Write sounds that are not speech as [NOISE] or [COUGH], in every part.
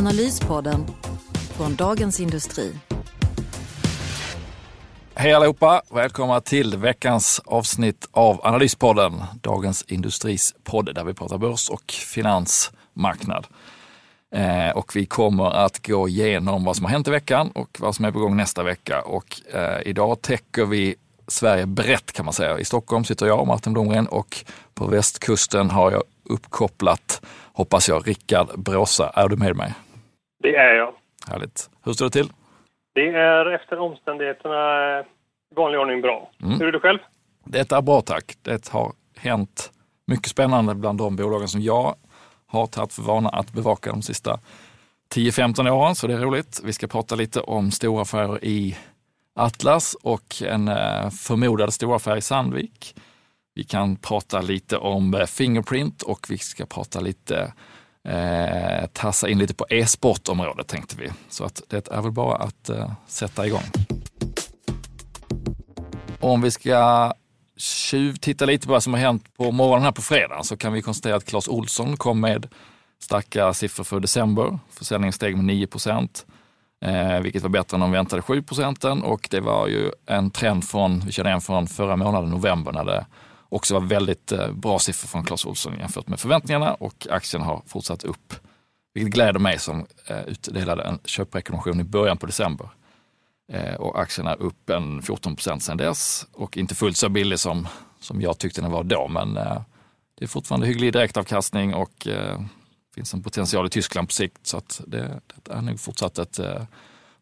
Analyspodden från Dagens Industri. Hej allihopa! Välkomna till veckans avsnitt av Analyspodden, Dagens Industris podd där vi pratar börs och finansmarknad. Eh, och vi kommer att gå igenom vad som har hänt i veckan och vad som är på gång nästa vecka. Och eh, idag täcker vi Sverige brett kan man säga. I Stockholm sitter jag, Martin Blomgren, och på västkusten har jag uppkopplat, hoppas jag, Rickard Bråsa. Är du med mig? Det är jag. Härligt. Hur står det till? Det är efter omständigheterna i vanlig ordning bra. Mm. Hur är du själv? Det är bra tack. Det har hänt mycket spännande bland de bolagen som jag har tagit för vana att bevaka de sista 10-15 åren, så det är roligt. Vi ska prata lite om stora affärer i Atlas och en eh, förmodad stor affär i Sandvik. Vi kan prata lite om eh, Fingerprint och vi ska prata lite, eh, tassa in lite på e-sportområdet tänkte vi. Så att det är väl bara att eh, sätta igång. Om vi ska tjuvtitta lite på vad som har hänt på morgonen här på fredag så kan vi konstatera att Clas Olsson kom med starka siffror för december. Försäljningen steg med 9 procent, eh, vilket var bättre än de väntade 7 procenten och det var ju en trend från, vi känner igen från förra månaden, november, när det också var väldigt eh, bra siffror från Clas Olsson jämfört med förväntningarna och aktien har fortsatt upp. Vilket gläder mig som eh, utdelade en köprekommendation i början på december. Eh, och aktien är upp en 14 procent sedan dess och inte fullt så billig som, som jag tyckte den var då. Men det är fortfarande hygglig direktavkastning och finns en potential i Tyskland på sikt. Så att det, det är nog fortsatt ett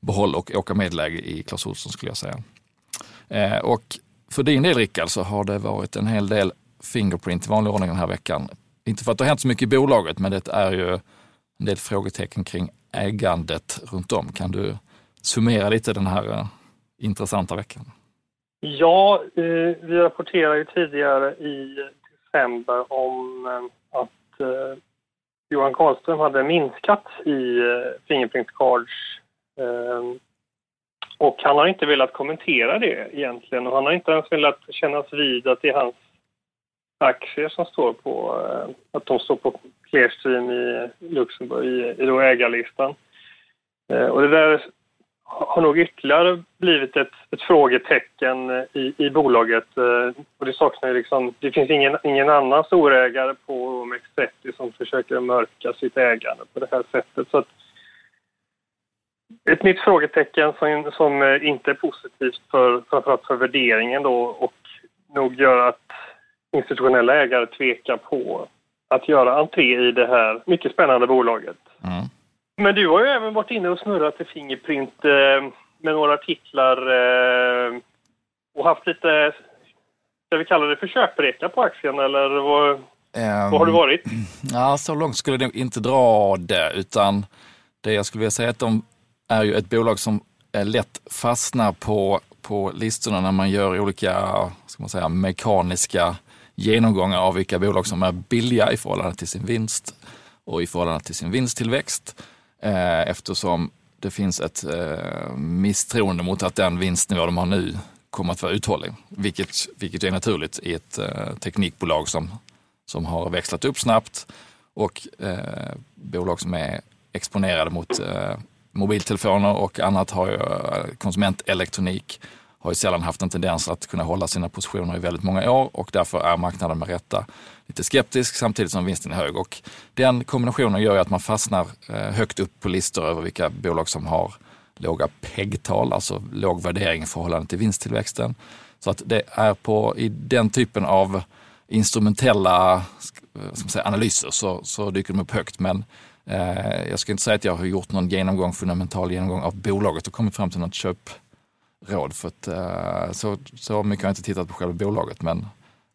behåll och åka medläge i Clas Ohlson skulle jag säga. Och för din del Rickard så har det varit en hel del Fingerprint i vanlig ordning den här veckan. Inte för att det har hänt så mycket i bolaget, men det är ju en del frågetecken kring ägandet runt om. Kan du summera lite den här uh, intressanta veckan? Ja, eh, vi rapporterade ju tidigare i december om eh, att Johan Karlström hade minskat i Fingerprint Cards och han har inte velat kommentera det egentligen och han har inte ens velat kännas vid att det är hans aktier som står på, eh, att de står på Clearstream i Luxemburg i, i då ägarlistan. Eh, och det där har nog ytterligare blivit ett, ett frågetecken eh, i, i bolaget. Och det saknar liksom, det finns ingen, ingen annan storägare på OMX30 som försöker mörka sitt ägande på det här sättet. Så att, ett nytt frågetecken som, som eh, inte är positivt för, framförallt för värderingen då och nog gör att institutionella ägare tvekar på att göra entré i det här mycket spännande bolaget. Mm. Men du har ju även varit inne och snurrat i Fingerprint eh, med några artiklar eh, och haft lite, ska vi kalla det för köpreka på aktien eller vad, Um, vad har du varit? [CLEARS THROAT] Ja, så långt skulle jag inte dra det, utan det jag skulle vilja säga är att de är ju ett bolag som är lätt fastnar på, på listorna när man gör olika ska man säga, mekaniska genomgångar av vilka bolag som är billiga i förhållande till sin vinst och i förhållande till sin vinsttillväxt. Eh, eftersom det finns ett eh, misstroende mot att den vinstnivå de har nu kommer att vara uthållig. Vilket, vilket är naturligt i ett eh, teknikbolag som, som har växlat upp snabbt och eh, bolag som är exponerade mot eh, mobiltelefoner och annat har ju, eh, konsumentelektronik har ju sällan haft en tendens att kunna hålla sina positioner i väldigt många år och därför är marknaden med rätta lite skeptisk samtidigt som vinsten är hög. Och den kombinationen gör ju att man fastnar eh, högt upp på listor över vilka bolag som har låga PEG-tal, alltså låg värdering i förhållande till vinsttillväxten. Så att det är på, i den typen av instrumentella Eh, ska man säga, analyser så, så dyker de upp högt. Men eh, jag ska inte säga att jag har gjort någon genomgång, fundamental genomgång av bolaget och kommit fram till något köpråd. För att, eh, så, så mycket har jag inte tittat på själva bolaget. Men,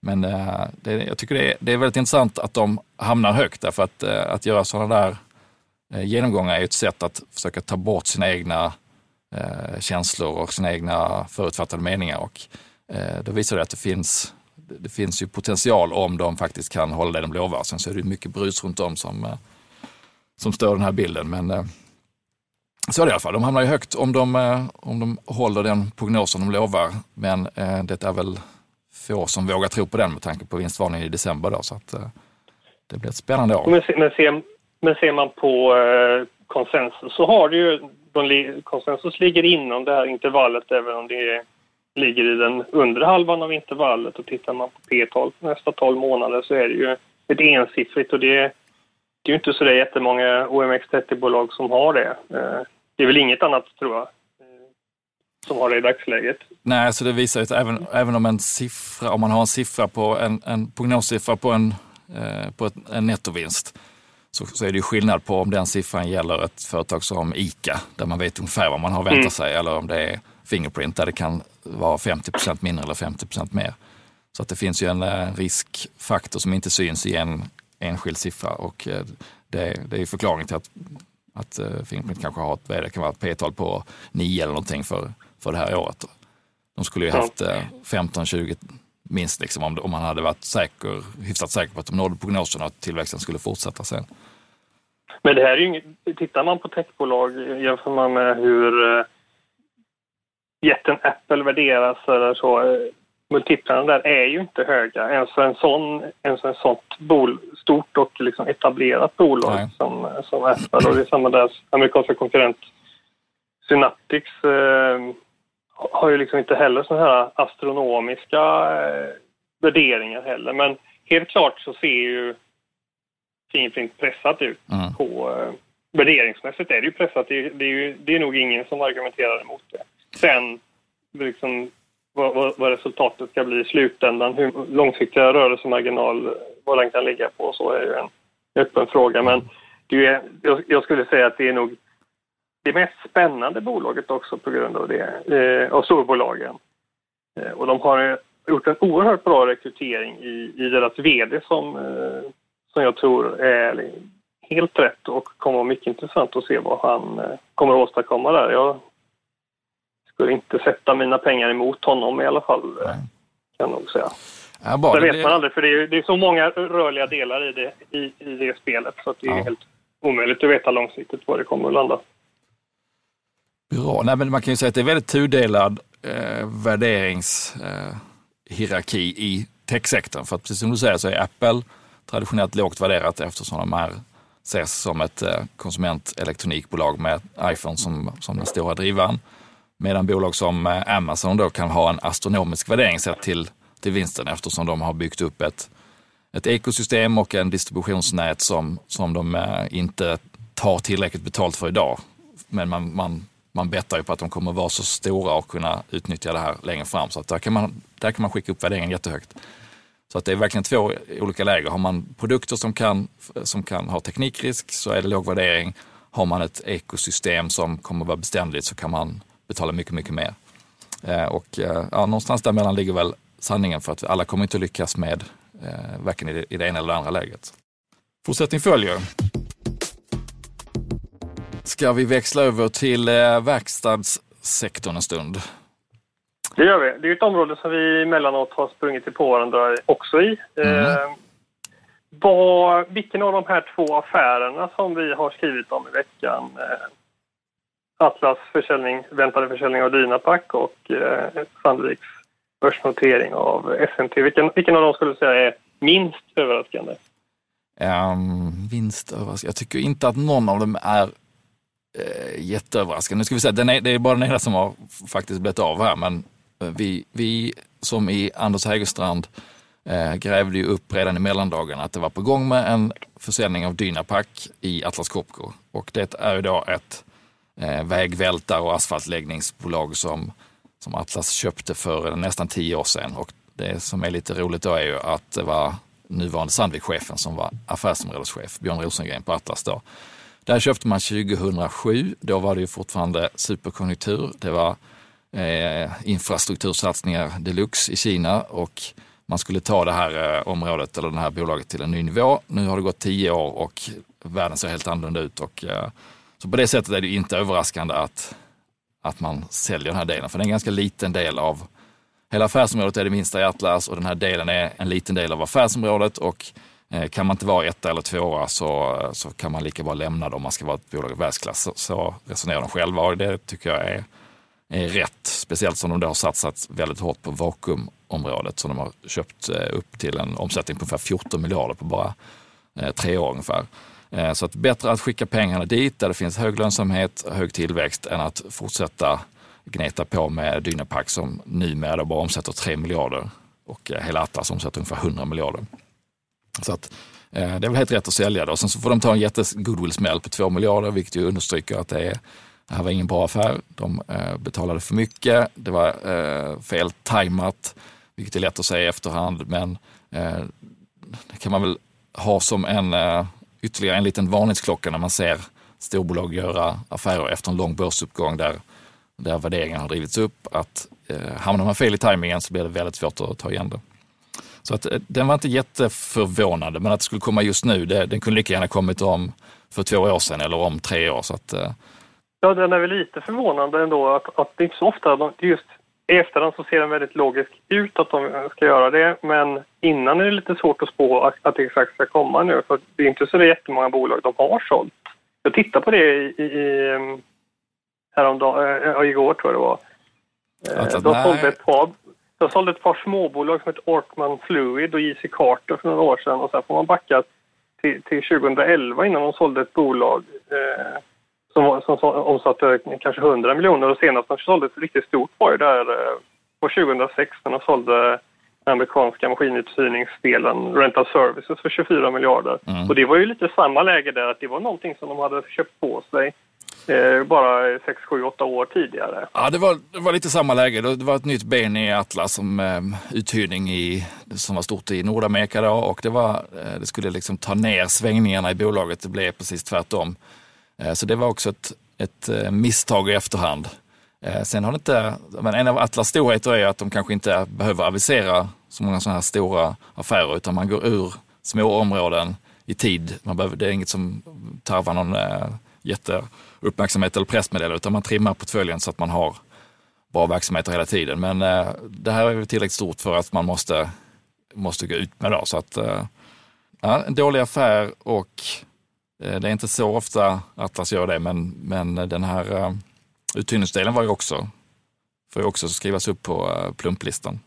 men eh, det, jag tycker det är, det är väldigt intressant att de hamnar högt därför att, eh, att göra sådana där eh, genomgångar är ett sätt att försöka ta bort sina egna eh, känslor och sina egna förutfattade meningar. Och, eh, då visar det att det finns, det finns ju potential om de faktiskt kan hålla det de lovar. Sen så är det mycket brus runt om som, eh, som stör den här bilden. Men eh, så är det i alla fall. De hamnar ju högt om de, eh, om de håller den prognosen de lovar. Men det är väl få som vågar tro på den med tanke på vinstvarningen i december. Då, så att, det blir ett spännande år. Men, men, ser, men ser man på konsensus så har det ju, de, konsensus ligger inom det här intervallet även om det är ligger i den undre halvan av intervallet och tittar man på P-tal för nästa 12 månader så är det ju ett ensiffrigt och det, det är ju inte så det jättemånga OMX30-bolag som har det. Eh, det är väl inget annat tror jag eh, som har det i dagsläget. Nej, så det visar ju att även, även om en siffra, om man har en siffra på en, en prognossiffra på en Eh, på ett, en nettovinst så, så, är det ju skillnad på om den siffran gäller ett företag som ICA, där man vet ungefär vad man har väntat mm. sig, eller om det är Fingerprint, där det kan vara 50% mindre eller 50% mer. Så att det finns ju en eh, riskfaktor som inte syns i en enskild siffra och eh, det, det är förklaringen till att, att Fingerprint kanske har ett, det kan vara ett P-tal på 9 eller någonting för, för det här året. De skulle ju haft 15-20 minst liksom, om, om man hade varit säker, hyfsat säker på att de nådde prognosen och att tillväxten skulle fortsätta sen. Men det här är ju inget, tittar man på techbolag jämför man med hur eh, jätten Apple värderas eller så, eh, multiplarna där är ju inte höga ens för en sån, ens för en sånt bol, stort och liksom etablerat bolag som, som Apple och det är samma där amerikanska konkurrent Synaptics eh, har ju liksom inte heller sådana här astronomiska eh, värderingar heller. Men helt klart så ser ju Fingerprint pressat ut mm. på eh, värderingsmässigt är det ju pressat. Det är, det, är ju, det är nog ingen som argumenterar emot det. Sen liksom, vad, vad, vad, resultatet ska bli i slutändan, hur långsiktiga rörelsemarginal, vad den kan ligga på, så är ju en öppen fråga. Men det är, jag, jag skulle säga att det är nog det mest spännande bolaget också på grund av det, eh, av storbolagen. Eh, och de har gjort en oerhört bra rekrytering i, i deras VD som, eh, som jag tror är helt rätt och kommer vara mycket intressant att se vad han eh, kommer att åstadkomma där. Jag skulle inte sätta mina pengar emot honom i alla fall, Nej. kan jag nog säga. Ja, bara, det vet det... man aldrig, för det är, det är så många rörliga delar i det, i, i det spelet så det är ja. helt omöjligt att veta långsiktigt var det kommer att landa. Bra. Nej, men man kan ju säga att det är väldigt tudelad eh, värderingshierarki eh, i techsektorn. För att precis som du säger så är Apple traditionellt lågt värderat eftersom de här ses som ett eh, konsumentelektronikbolag med iPhone som, som den stora drivaren. Medan bolag som eh, Amazon då kan ha en astronomisk värdering sett till, till vinsten eftersom de har byggt upp ett, ett ekosystem och en distributionsnät som, som de eh, inte tar tillräckligt betalt för idag. Men man, man man bettar ju på att de kommer vara så stora och kunna utnyttja det här längre fram. Så att där, kan man, där kan man skicka upp värderingen jättehögt. Så att det är verkligen två olika läger. Har man produkter som kan, som kan ha teknikrisk så är det låg värdering. Har man ett ekosystem som kommer vara beständigt så kan man betala mycket, mycket mer. Eh, och eh, ja, någonstans däremellan ligger väl sanningen för att alla kommer inte lyckas med eh, varken i det, i det ena eller det andra läget. Fortsättning följer. Ska vi växla över till eh, verkstadssektorn en stund? Det gör vi. Det är ett område som vi emellanåt har sprungit på varandra också i. Mm. Eh, vad, vilken av de här två affärerna som vi har skrivit om i veckan, eh, Atlas försäljning, väntade försäljning av Dynapack och eh, Sandviks börsnotering av SMT, vilken, vilken av dem skulle du säga är minst överraskande? Um, minst överraskande? Jag tycker inte att någon av dem är eh, jätteöverraskande. Nu ska vi säga, den är, det är bara den ena som har faktiskt blivit av här, men eh, vi, vi som i Anders Hägerstrand eh, grävde ju upp redan i mellandagarna att det var på gång med en försäljning av Dynapack i Atlas Copco. Och det är ju då ett eh, vägvältar och asfaltläggningsbolag som, som Atlas köpte för nästan tio år sedan. Och det som är lite roligt då är ju att det var nuvarande Sandvikschefen som var affärsområdeschef, Björn Rosengren på Atlas då, där köpte man 2007. Då var det ju fortfarande superkonjunktur. Det var eh, infrastruktursatsningar deluxe i Kina och man skulle ta det här eh, området eller det här bolaget till en ny nivå. Nu har det gått tio år och världen ser helt annorlunda ut. Och, eh, så på det sättet är det inte överraskande att, att man säljer den här delen, för det är en ganska liten del av hela affärsområdet är det minsta i Atlas och den här delen är en liten del av affärsområdet och eh, kan man inte vara etta eller tvåa så, så kan man lika bra lämna det om man ska vara ett bolag i världsklass. Så, så resonerar de själva och det tycker jag är är rätt. Speciellt som de då har satsat väldigt hårt på vakuumområdet som de har köpt eh, upp till en omsättning på ungefär 14 miljarder på bara eh, tre år ungefär. Eh, så att bättre att skicka pengarna dit där det finns hög lönsamhet hög tillväxt än att fortsätta gneta på med Dynapack som numera bara omsätter 3 miljarder och eh, hela Atlas omsätter ungefär 100 miljarder. Så att eh, det är väl helt rätt att sälja då. sen så får de ta en jättes goodwill-smäll på 2 miljarder vilket ju understryker att det är det här var ingen bra affär. De eh, betalade för mycket. Det var eh, fel tajmat, vilket är lätt att säga i efterhand. Men eh, det kan man väl ha som en eh, ytterligare en liten varningsklocka när man ser storbolag göra affärer efter en lång börsuppgång där, där värderingen har drivits upp. Att eh, hamnar man fel i tajmingen så blir det väldigt svårt att ta igen det. Så att, eh, den var inte jätteförvånande, men att det skulle komma just nu, det, den kunde lika gärna kommit om för två år sedan eller om tre år. Så att, eh, Ja, den är väl lite förvånande ändå att, att det inte så ofta, just i efterhand så ser den väldigt logisk ut att de ska göra det, men innan är det lite svårt att spå att, att det exakt ska komma nu, för det är inte så jättemånga bolag de har sålt. Jag tittade på det i, i, mm, häromdagen, äh, igår tror jag det var. Alltså, de, sålde ett par, de sålde ett par småbolag som heter Orkman Fluid och JC Carter för några år sedan och sen får man backa till, till 2011 innan de sålde ett bolag eh, som, som, som omsatte kanske 100 miljoner och senast de sålde ett riktigt stort var ju där eh, på 2006 när de sålde amerikanska maskinuthyrningsdelen Rental Services för 24 miljarder. Mm. Och det var ju lite samma läge där, att det var någonting som de hade köpt på sig eh, bara 6, 7, 8 år tidigare. Ja, det var, det var lite samma läge. Det var ett nytt ben i Atlas som eh, uthyrning i, som var stort i Nordamerika då och det, var, eh, det skulle liksom ta ner svängningarna i bolaget. Det blev precis tvärtom. Eh, så det var också ett, ett eh, misstag i efterhand. Eh, sen har det inte, men en av Atlas storheter är att de kanske inte behöver avisera så många sådana här stora affärer utan man går ur små områden i tid. Man behöver, det är inget som tarvar någon jätteuppmärksamhet eller pressmeddelande utan man trimmar portföljen så att man har bra verksamheter hela tiden. Men det här är tillräckligt stort för att man måste, måste gå ut med det. Så att, äh, en dålig affär och Eh, det är inte så ofta Atlas gör det, men, men den här eh, uthyrningsdelen var ju också, får ju också skrivas upp på eh, plumplistan.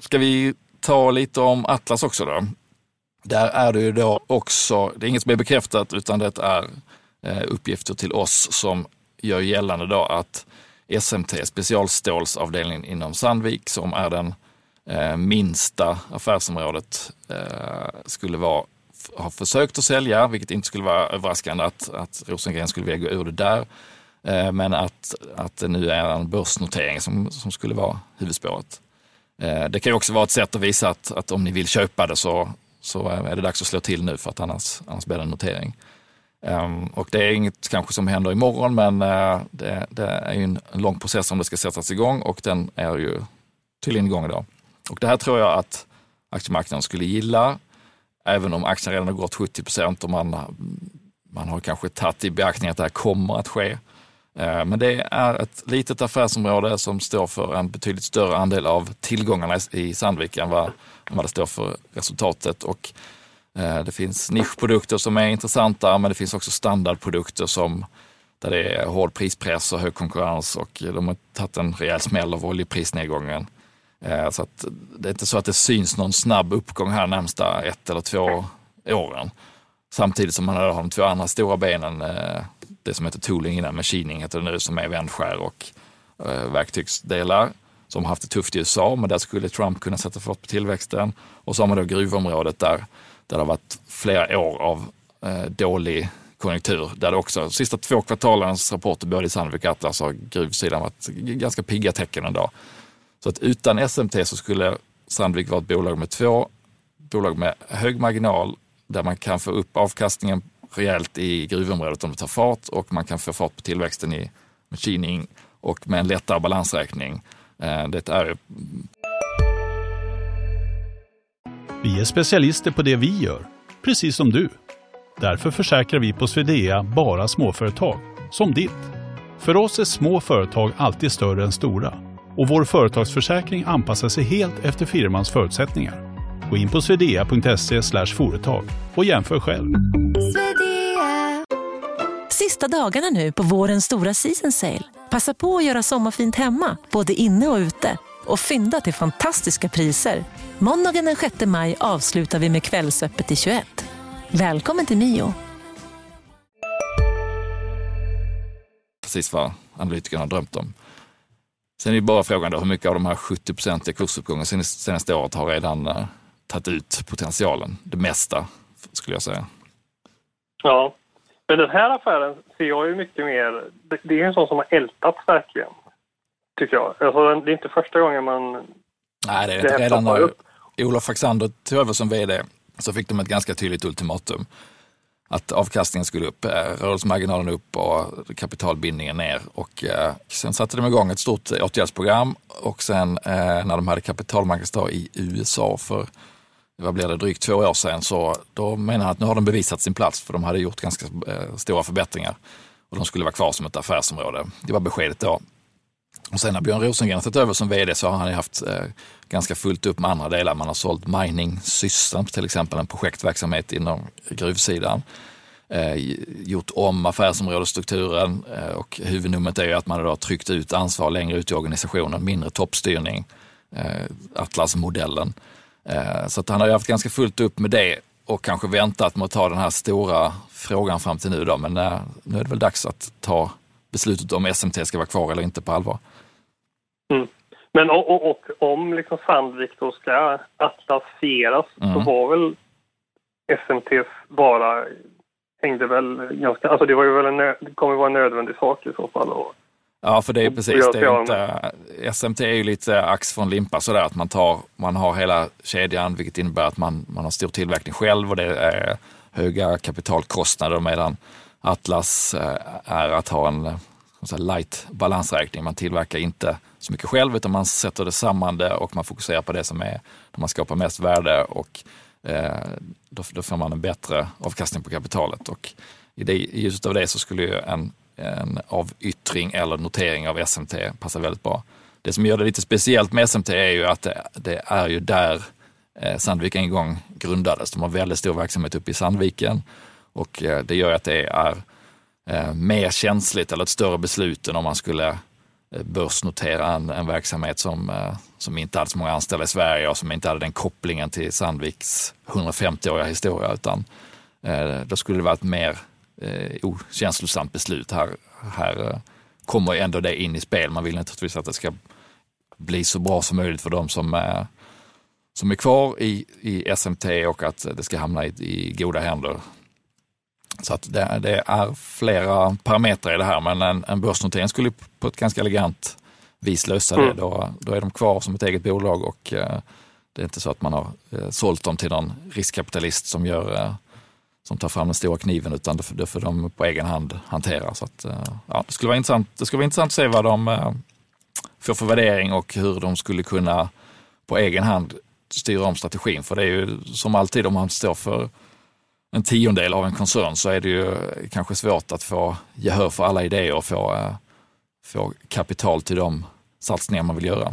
Ska vi ta lite om Atlas också då? Där är det ju då också, det är inget som är bekräftat utan det är uppgifter till oss som gör gällande då att SMT, specialstålsavdelningen inom Sandvik, som är den minsta affärsområdet, skulle vara har försökt att sälja, vilket inte skulle vara överraskande att, att Rosengren skulle vilja gå ur det där. Eh, men att, att det nu är en börsnotering som, som skulle vara huvudspåret. Eh, det kan ju också vara ett sätt att visa att, att om ni vill köpa det så, så är det dags att slå till nu för att annars, annars blir det en notering. Ehm, och det är inget kanske som händer imorgon men eh, det, det, är ju en, en lång process om det ska sättas igång och den är ju tydligen igång idag. Och det här tror jag att aktiemarknaden skulle gilla även om aktien redan har gått 70 procent och man, man har kanske tagit i beaktning att det här kommer att ske. Eh, men det är ett litet affärsområde som står för en betydligt större andel av tillgångarna i Sandvik än vad, än vad det står för resultatet. Och eh, det finns nischprodukter som är intressanta, men det finns också standardprodukter som där det är hård prispress och hög konkurrens och de har tagit en rejäl smäll av oljeprisnedgången. Eh, så att det är inte så att det syns någon snabb uppgång här närmsta ett eller två åren. Samtidigt som man har de två andra stora benen, eh, det som heter tooling innan, machining heter det nu, som är vändskär och eh, verktygsdelar som har haft det tufft i USA, men där skulle Trump kunna sätta fart på tillväxten. Och så har man då gruvområdet där, där det har varit flera år av dålig konjunktur, där det också, de sista två kvartalens rapporter både i Sandvik och Atlas har gruvsidan varit ganska pigga tecken ändå. Så att utan SMT så skulle Sandvik vara ett bolag med två bolag med hög marginal där man kan få upp avkastningen rejält i gruvområdet om det tar fart och man kan få fart på tillväxten i machining och med en lättare balansräkning. Eh, det är... Vi är specialister på det vi gör, precis som du. Därför försäkrar vi på Swedea bara småföretag, som ditt. För oss är små företag alltid större än stora och vår företagsförsäkring anpassar sig helt efter firmans förutsättningar. Gå in på swedea.se företag och jämför själv. Sista dagarna nu på vårens stora season sale. Passa på att göra sommarfint hemma, både inne och ute och fynda till fantastiska priser. Måndagen den 6 maj avslutar vi med Kvällsöppet i 21. Välkommen till Mio. Precis vad analytikerna har drömt om. Sen är det bara frågan då hur mycket av de här 70 procentiga kursuppgången senaste året har redan uh, tagit ut potentialen. Det mesta skulle jag säga. Ja, men den här affären ser jag ju mycket mer, det är en sån som har ältats verkligen. Tycker jag. Alltså, det är inte första gången man... Nej, det är inte. Redan när Olof Faxander tog över som vd så fick de ett ganska tydligt ultimatum. Att avkastningen skulle upp, eh, rörelsemarginalen upp och kapitalbindningen ner. Och eh, sen satte de igång ett stort åtgärdsprogram och sen eh, när de hade kapitalmarknadsdag i USA för vad blir det, drygt två år sedan, så då menar han att nu har de bevisat sin plats för de hade gjort ganska eh, stora förbättringar och de skulle vara kvar som ett affärsområde. Det var beskedet då. Och sen när Björn Rosengren har tagit över som vd så har han haft eh, ganska fullt upp med andra delar. Man har sålt Mining Systems till exempel, en projektverksamhet inom gruvsidan. Eh, gjort om affärsområdesstrukturen eh, och huvudnumret är ju att man har tryckt ut ansvar längre ut i organisationen, mindre toppstyrning, eh, Atlas-modellen. Eh, så att han har ju haft ganska fullt upp med det och kanske väntat med att ta den här stora frågan fram till nu då. Men eh, nu är det väl dags att ta beslutet om SMT ska vara kvar eller inte på allvar. Mm. Men och, och, och, om liksom Sandvik då ska atlasieras mm. så var väl SMTs vara hängde väl ganska, alltså det var ju väl en, det kommer vara en nödvändig sak i så fall. Och, Ja, för det är precis, det är inte, SMT är ju lite ax från limpa sådär att man tar, man har hela kedjan vilket innebär att man, man har stor tillverkning själv och det är höga kapitalkostnader medan Atlas eh, är att ha en light balansräkning. Man tillverkar inte så mycket själv utan man sätter det samman det och man fokuserar på det som är, där man skapar mest värde och eh, då, då får man en bättre avkastning på kapitalet. Och i, det, i ljuset av det så skulle ju en en avyttring eller notering av SMT passa väldigt bra. Det som gör det lite speciellt med SMT är ju att det, det är ju där eh, Sandviken en gång grundades. De har väldigt stor verksamhet uppe i Sandviken och eh, det gör att det är eh, mer känsligt eller ett större beslut än om man skulle eh, börsnotera en, en verksamhet som, som inte hade så många anställda i Sverige och som inte hade den kopplingen till Sandviks 150-åriga historia. Utan då skulle det vara ett mer okänslosamt beslut. Här, här kommer ändå det in i spel. Man vill naturligtvis att det ska bli så bra som möjligt för de som, är, som är kvar i, i SMT och att det ska hamna i, i goda händer. Så att det, det, är flera parametrar i det här, men en, en börsnotering skulle på ett ganska elegant vis lösa mm. det. Då, då är de kvar som ett eget bolag och eh, det är inte så att man har eh, sålt dem till någon riskkapitalist som gör eh, som tar fram den stora kniven utan det, det får de på egen hand hantera. Så att, ja, det, skulle vara intressant, det skulle vara intressant att se vad de får för värdering och hur de skulle kunna på egen hand styra om strategin. För det är ju som alltid om man står för en tiondel av en koncern så är det ju kanske svårt att få gehör för alla idéer och få, eh, få kapital till de satsningar man vill göra.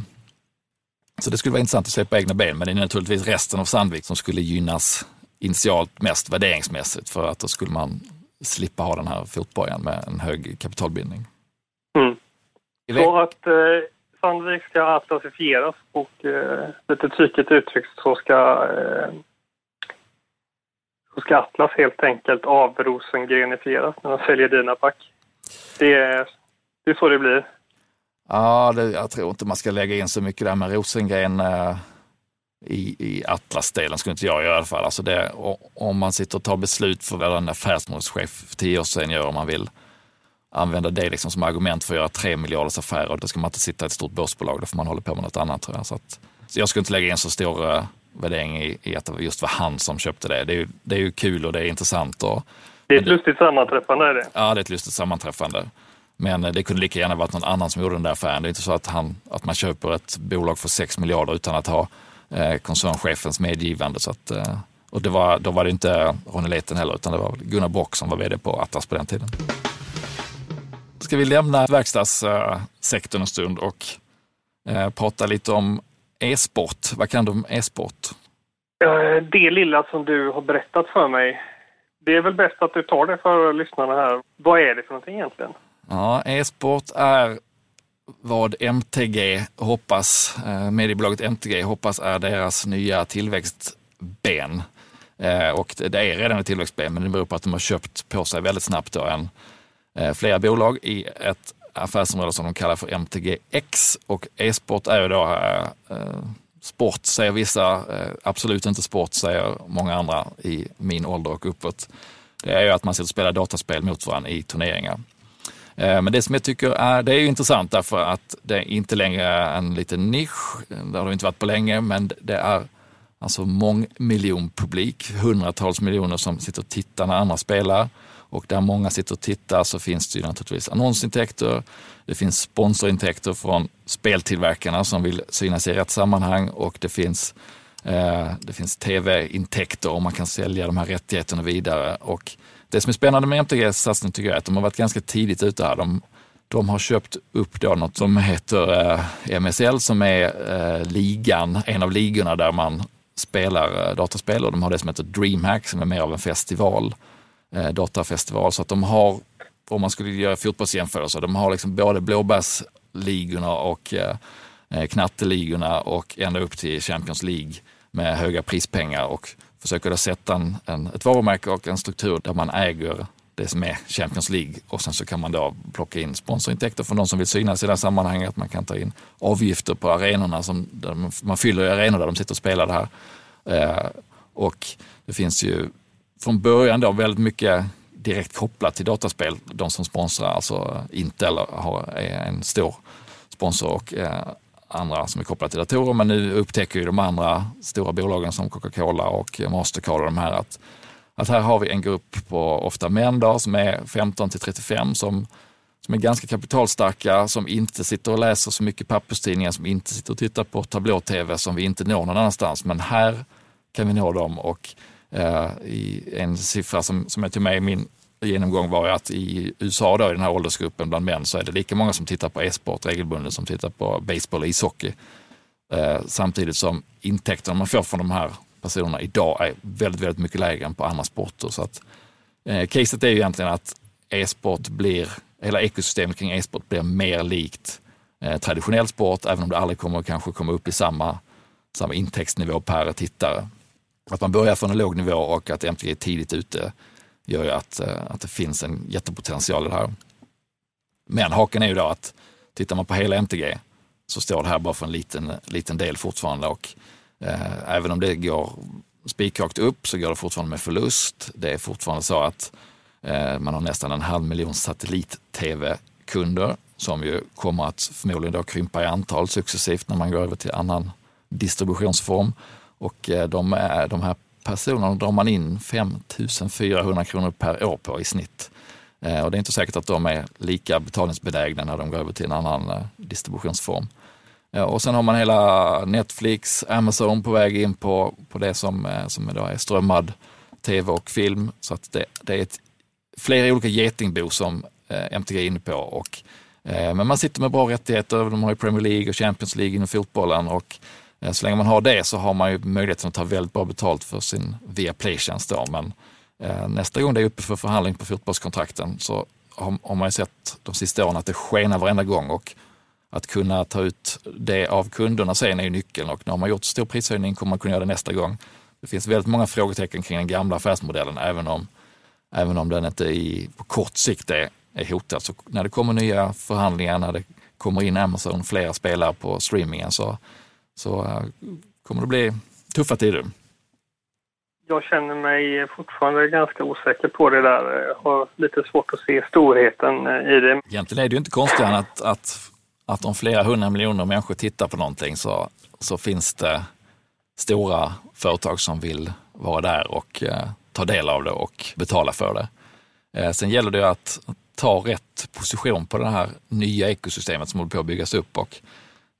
Så det skulle vara intressant att se på egna ben, men det är naturligtvis resten av Sandvik som skulle gynnas initialt mest värderingsmässigt för att då skulle man slippa ha den här fotbojan med en hög kapitalbindning. Mm. Så att eh, Sandvik ska atlasifieras och eh, lite trycket uttryckt så ska, eh, så ska Atlas helt enkelt avrosengrenifieras när de säljer dina pack. Det är, det är så det blir. Ja, det, jag tror inte man ska lägga in så mycket där med Rosengren. Eh, i, i Atlas-delen, skulle inte jag göra i alla fall. Alltså det, om man sitter och tar beslut för vad en affärsmålschef för tio år sedan gör, om man vill använda det liksom som argument för att göra tre miljarders affärer, då ska man inte sitta i ett stort börsbolag, då får man hålla på med något annat tror jag. Så, att, så jag skulle inte lägga in så stor eh, värdering i, i, att det just var han som köpte det. Det är ju, det är ju kul och det är intressant. Och, det är ett lustigt sammanträffande är det. Ja, det är ett lustigt sammanträffande. Men eh, det kunde lika gärna varit någon annan som gjorde den där affären. Det är inte så att, han, att man köper ett bolag för 6 miljarder utan att ha eh, koncernchefens medgivande. Så att, eh, Och det var, då var det inte Ronny Leten heller, utan det var Gunnar Bock som var vd på Atlas på den tiden. Ska vi lämna verkstadssektorn en stund och eh, prata lite om e-sport. Vad kan du om e-sport? Det lilla som du har berättat för mig, det är väl bäst att du tar det för lyssnarna här. Vad är det för någonting egentligen? Ja, e-sport är vad MTG hoppas, eh, mediebolaget MTG hoppas är deras nya tillväxtben. Eh, och det är redan ett tillväxtben, men det beror på att de har köpt på sig väldigt snabbt då en, eh, flera bolag i ett affärsområde som de kallar för MTGX. Och e-sport är ju då eh, eh, sport, säger vissa. Eh, absolut inte sport, säger många andra i min ålder och uppåt. Det är ju att man sitter och spelar dataspel mot varandra i turneringar. Eh, men det som jag tycker är, det är intressant därför att det är inte längre en liten nisch. Det har det inte varit på länge, men det är alltså mångmiljonpublik, hundratals miljoner som sitter och tittar när andra spelar. Och där många sitter och tittar så finns det ju naturligtvis annonsintäkter. Det finns sponsorintäkter från speltillverkarna som vill synas i rätt sammanhang och det finns, eh, det finns tv-intäkter och man kan sälja de här rättigheterna vidare. Och det som är spännande med MTGs satsning tycker jag är att de har varit ganska tidigt ute här. De, de har köpt upp då något som heter eh, MSL som är eh, ligan, en av ligorna där man spelar eh, dataspel och de har det som heter DreamHack som är mer av en festival, eh, datafestival. Så att de har, om man skulle göra fotbollsjämförelser, de har liksom både blåbärsligorna och eh, eh knatteligorna och ända upp till Champions League med höga prispengar och försöker då sätta en, en, ett varumärke och en struktur där man äger det som är Champions League och sen så kan man då plocka in sponsorintäkter från de som vill synas i det här sammanhanget. Man kan ta in avgifter på arenorna, som, där man fyller i arenor där de sitter och spelar det här. Eh, och det finns ju från början då väldigt mycket direkt kopplat till dataspel. De som sponsrar, alltså Intel har, är en stor sponsor och eh, andra som är kopplade till datorer. Men nu upptäcker ju de andra stora bolagen som Coca-Cola och Mastercard och de här att, att här har vi en grupp på ofta män då, som är 15 till 35 som, som är ganska kapitalstarka, som inte sitter och läser så mycket papperstidningar, som inte sitter och tittar på tablå-tv som vi inte når någon annanstans. Men här kan vi nå dem och eh, i en siffra som, som jag tog med i min genomgång var att i USA då, i den här åldersgruppen bland män så är det lika många som tittar på e-sport regelbundet som tittar på baseball och ishockey. Eh, samtidigt som intäkterna man får från de här personerna idag är väldigt, väldigt mycket lägre än på andra sporter. Så att, eh, caset är ju egentligen att e-sport blir, hela ekosystemet kring e-sport blir mer likt eh, traditionell sport, även om det aldrig kommer kanske komma upp i samma, samma intäktsnivå per tittare. Att man börjar från en låg nivå och att MTG är tidigt ute gör ju att, eh, att det finns en jättepotential i det här. Men haken är ju då att tittar man på hela MTG så står det här bara för en liten, liten del fortfarande och eh, även om det går spikrakt upp så går det fortfarande med förlust. Det är fortfarande så att eh, man har nästan en halv miljon satellit-tv-kunder som ju kommer att förmodligen då krympa i antal successivt när man går över till annan distributionsform. Och eh, de, är, de här personerna drar man in 5 400 kronor per år på i snitt. Eh, och det är inte säkert att de är lika betalningsbenägna när de går över till en annan eh, distributionsform. Och sen har man hela Netflix, Amazon på väg in på, på det som, eh, som idag är strömmad tv och film. Så att det, det är ett, flera olika getingbo som eh, MTG är inne på. Och, eh, men man sitter med bra rättigheter. De har ju Premier League och Champions League inom fotbollen och Eh, så länge man har det så har man ju möjligheten att ta väldigt bra betalt för sin Viaplay-tjänst. Men eh, nästa gång det är uppe för förhandling på fotbollskontrakten så har, har man ju sett de sista åren att det skenar varenda gång och att kunna ta ut det av kunderna sen är ju nyckeln och när man gjort stor prishöjning kommer man kunna göra det nästa gång. Det finns väldigt många frågetecken kring den gamla affärsmodellen även om, även om den inte i, på kort sikt är, är hotad. Så när det kommer nya förhandlingar, när det kommer in Amazon, flera spelare på streamingen så så uh, kommer det bli tuffa tider. Jag känner mig fortfarande ganska osäker på det där. Jag har lite svårt att se storheten eh, i det. Egentligen är det ju inte konstigt att, att, att om flera hundra miljoner människor tittar på någonting så, så finns det stora företag som vill vara där och eh, ta del av det och betala för det. Eh, sen gäller det att ta rätt position på det här nya ekosystemet som håller på att byggas upp och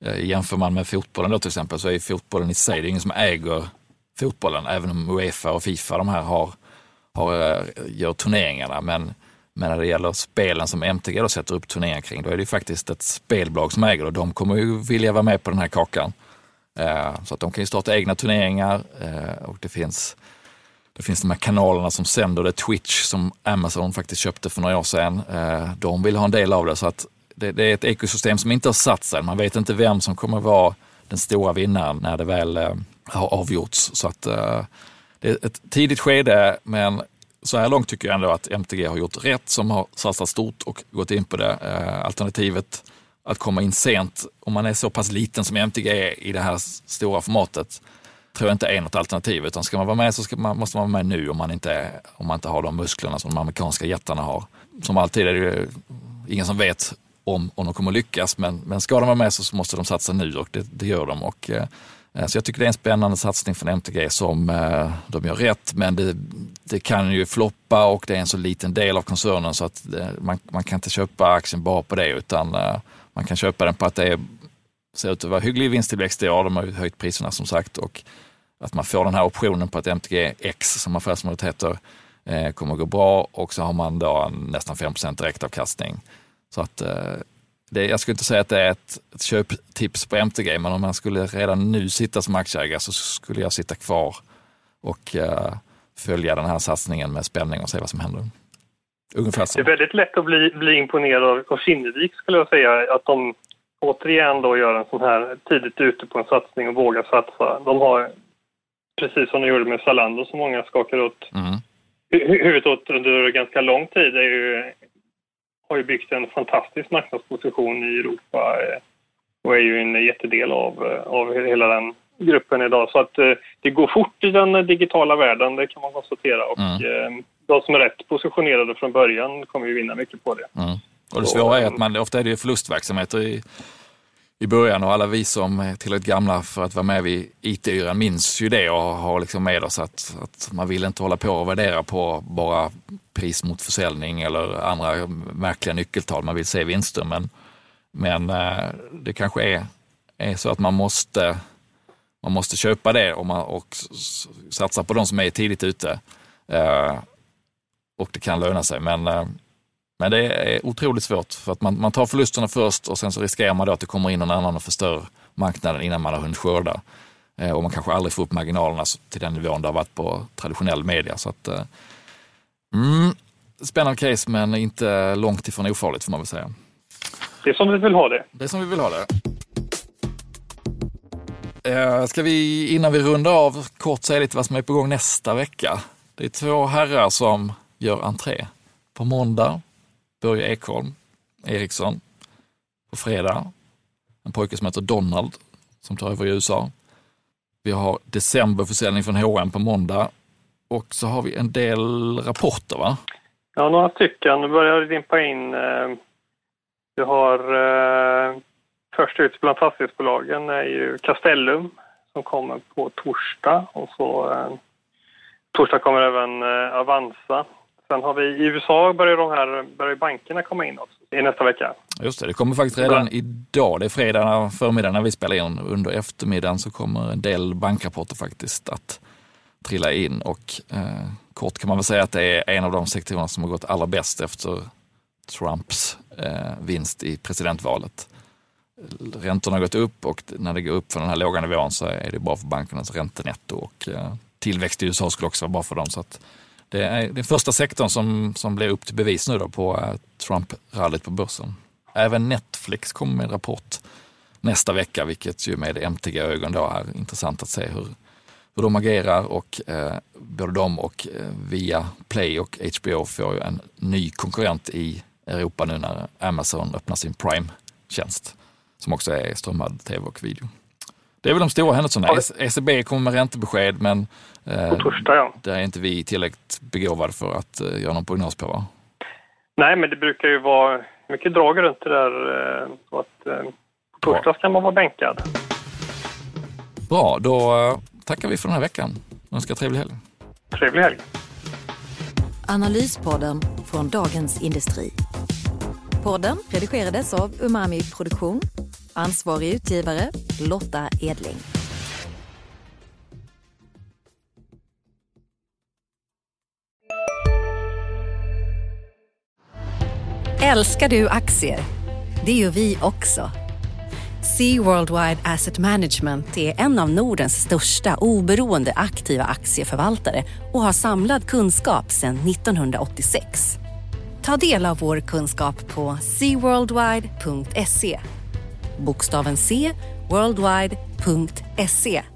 Eh, jämför man med fotbollen då till exempel så är fotbollen i sig, det är ingen som äger fotbollen, även om Uefa och Fifa de här har, har, eh, gör turneringarna. Men, men när det gäller spelen som MTG då sätter upp turneringar kring, då är det ju faktiskt ett spelbolag som äger och de kommer ju vilja vara med på den här kakan. Eh, så att de kan ju starta egna turneringar eh, och det finns det finns de här kanalerna som sänder det, Twitch som Amazon faktiskt köpte för några år sedan. Eh, de vill ha en del av det så att det, det är ett ekosystem som inte har satt sig. Man vet inte vem som kommer vara den stora vinnaren när det väl eh, har avgjorts. Så att eh, det är ett tidigt skede men så här långt tycker jag ändå att MTG har gjort rätt som har satsat stort och gått in på det. Eh, alternativet att komma in sent, om man är så pass liten som MTG är i det här stora formatet, tror jag inte är något alternativ. Utan ska man vara med så ska man, måste man vara med nu om man, inte, om man inte har de musklerna som de amerikanska jättarna har. Som alltid är det ingen som vet om, om de kommer att lyckas, men, men ska de vara med så måste de satsa nu och det, det gör de. Och, eh, Eh, så jag tycker det är en spännande satsning från MTG som eh, de gör rätt, men det, det, kan ju floppa och det är en så liten del av koncernen så att eh, man, man kan inte köpa aktien bara på det, utan man kan köpa den på att det är ser ut att vara hygglig vinsttillväxt i år. De har ju höjt priserna som sagt och att man får den här optionen på att MTG X som affärsmålet heter kommer att gå bra och så har man då nästan 5% direktavkastning. Så att eh, det, jag skulle inte säga att det är ett, ett köptips på MTG, men om man skulle redan nu sitta som aktieägare så skulle jag sitta kvar och uh, följa den här satsningen med spänning och se vad som händer. Ungefär så. Det är väldigt lätt att bli, bli imponerad av, Kinnevik skulle jag säga, att de återigen då göra en sån här tidigt ute på en satsning och våga satsa. De har, precis som de gjorde med Zalando som många skakar åt mm. huvudet åt under ganska lång tid, är ju, har ju byggt en fantastisk marknadsposition i Europa eh, och är ju en jättedel av, eh, av hela den gruppen idag. Så att eh, det går fort i den digitala världen, det kan man konstatera. Och mm. de som är rätt positionerade från början kommer ju vinna mycket på det. Mm. Och det svåra är att man, ofta är det förlustverksamheter i, i början och alla vi som är tillräckligt gamla för att vara med vid IT-yran minns ju det och har liksom med oss att, att man vill inte hålla på och värdera på bara pris mot försäljning eller andra märkliga nyckeltal. Man vill se vinster men, men eh, det kanske är, är så att man måste, man måste köpa det och, man, och satsa på de som är tidigt ute. Eh, och det kan löna sig men eh, men det är otroligt svårt för att man, man tar förlusterna först och sen så riskerar man då att det kommer in någon annan och förstör marknaden innan man har hunnit skörda. Eh, och man kanske aldrig får upp marginalerna till den nivån det har varit på traditionell media. Så att, eh, mm, spännande case men inte långt ifrån ofarligt får man väl säga. Det är som vi vill ha det. Det är som vi vill ha det. Eh, ska vi innan vi rundar av kort säga lite vad som är på gång nästa vecka? Det är två herrar som gör entré. På måndag Börje Ekholm Eriksson på fredag. En pojke som heter Donald som tar över i USA. Vi har decemberförsäljning från H&M på måndag och så har vi en del rapporter va? Ja, några stycken. Nu börjar det dimpa in. Eh, vi har eh, först ut bland fastighetsbolagen är ju Castellum som kommer på torsdag och så eh, torsdag kommer även eh, Avanza Sen har vi i USA börjar de här börjar bankerna komma in också i nästa vecka. Just det, det kommer faktiskt redan idag. Det är fredag förmiddag när vi spelar in. Under eftermiddagen så kommer en del bankrapporter faktiskt att trilla in och eh, kort kan man väl säga att det är en av de sektorerna som har gått allra bäst efter Trumps eh, vinst i presidentvalet. Räntorna har gått upp och när det går upp från den här låga nivån så är det bra för bankernas räntenetto och eh, tillväxt i USA skulle också vara bra för dem. Så att det är den första sektorn som, som blir upp till bevis nu då på eh, Trump-rallyt på börsen. Även Netflix kommer med en rapport nästa vecka, vilket ju med MTG-ögon då är intressant att se hur, hur de agerar och eh, både de och eh, via Play och HBO får ju en ny konkurrent i Europa nu när Amazon öppnar sin Prime-tjänst som också är strömmad tv och video. Det är väl de stora händelserna. ECB kommer med räntebesked men eh, torsdag, ja. där är inte vi tillräckligt begåvade för att eh, göra någon prognos på va? Nej, men det brukar ju vara mycket drag runt det där. Eh, så att eh, på torsdag ska man vara bänkad. Bra, då eh, tackar vi för den här veckan. Önskar trevlig helg. Trevlig helg. Analyspodden från Dagens Industri. Podden redigerades av Umami Produktion Ansvarig utgivare Lotta Edling. Älskar du aktier? Det gör vi också. Sea Worldwide Asset Management är en av Nordens största oberoende aktiva aktieförvaltare och har samlad kunskap sedan 1986. Ta del av vår kunskap på seaworldwide.se Bokstaven C, worldwide.se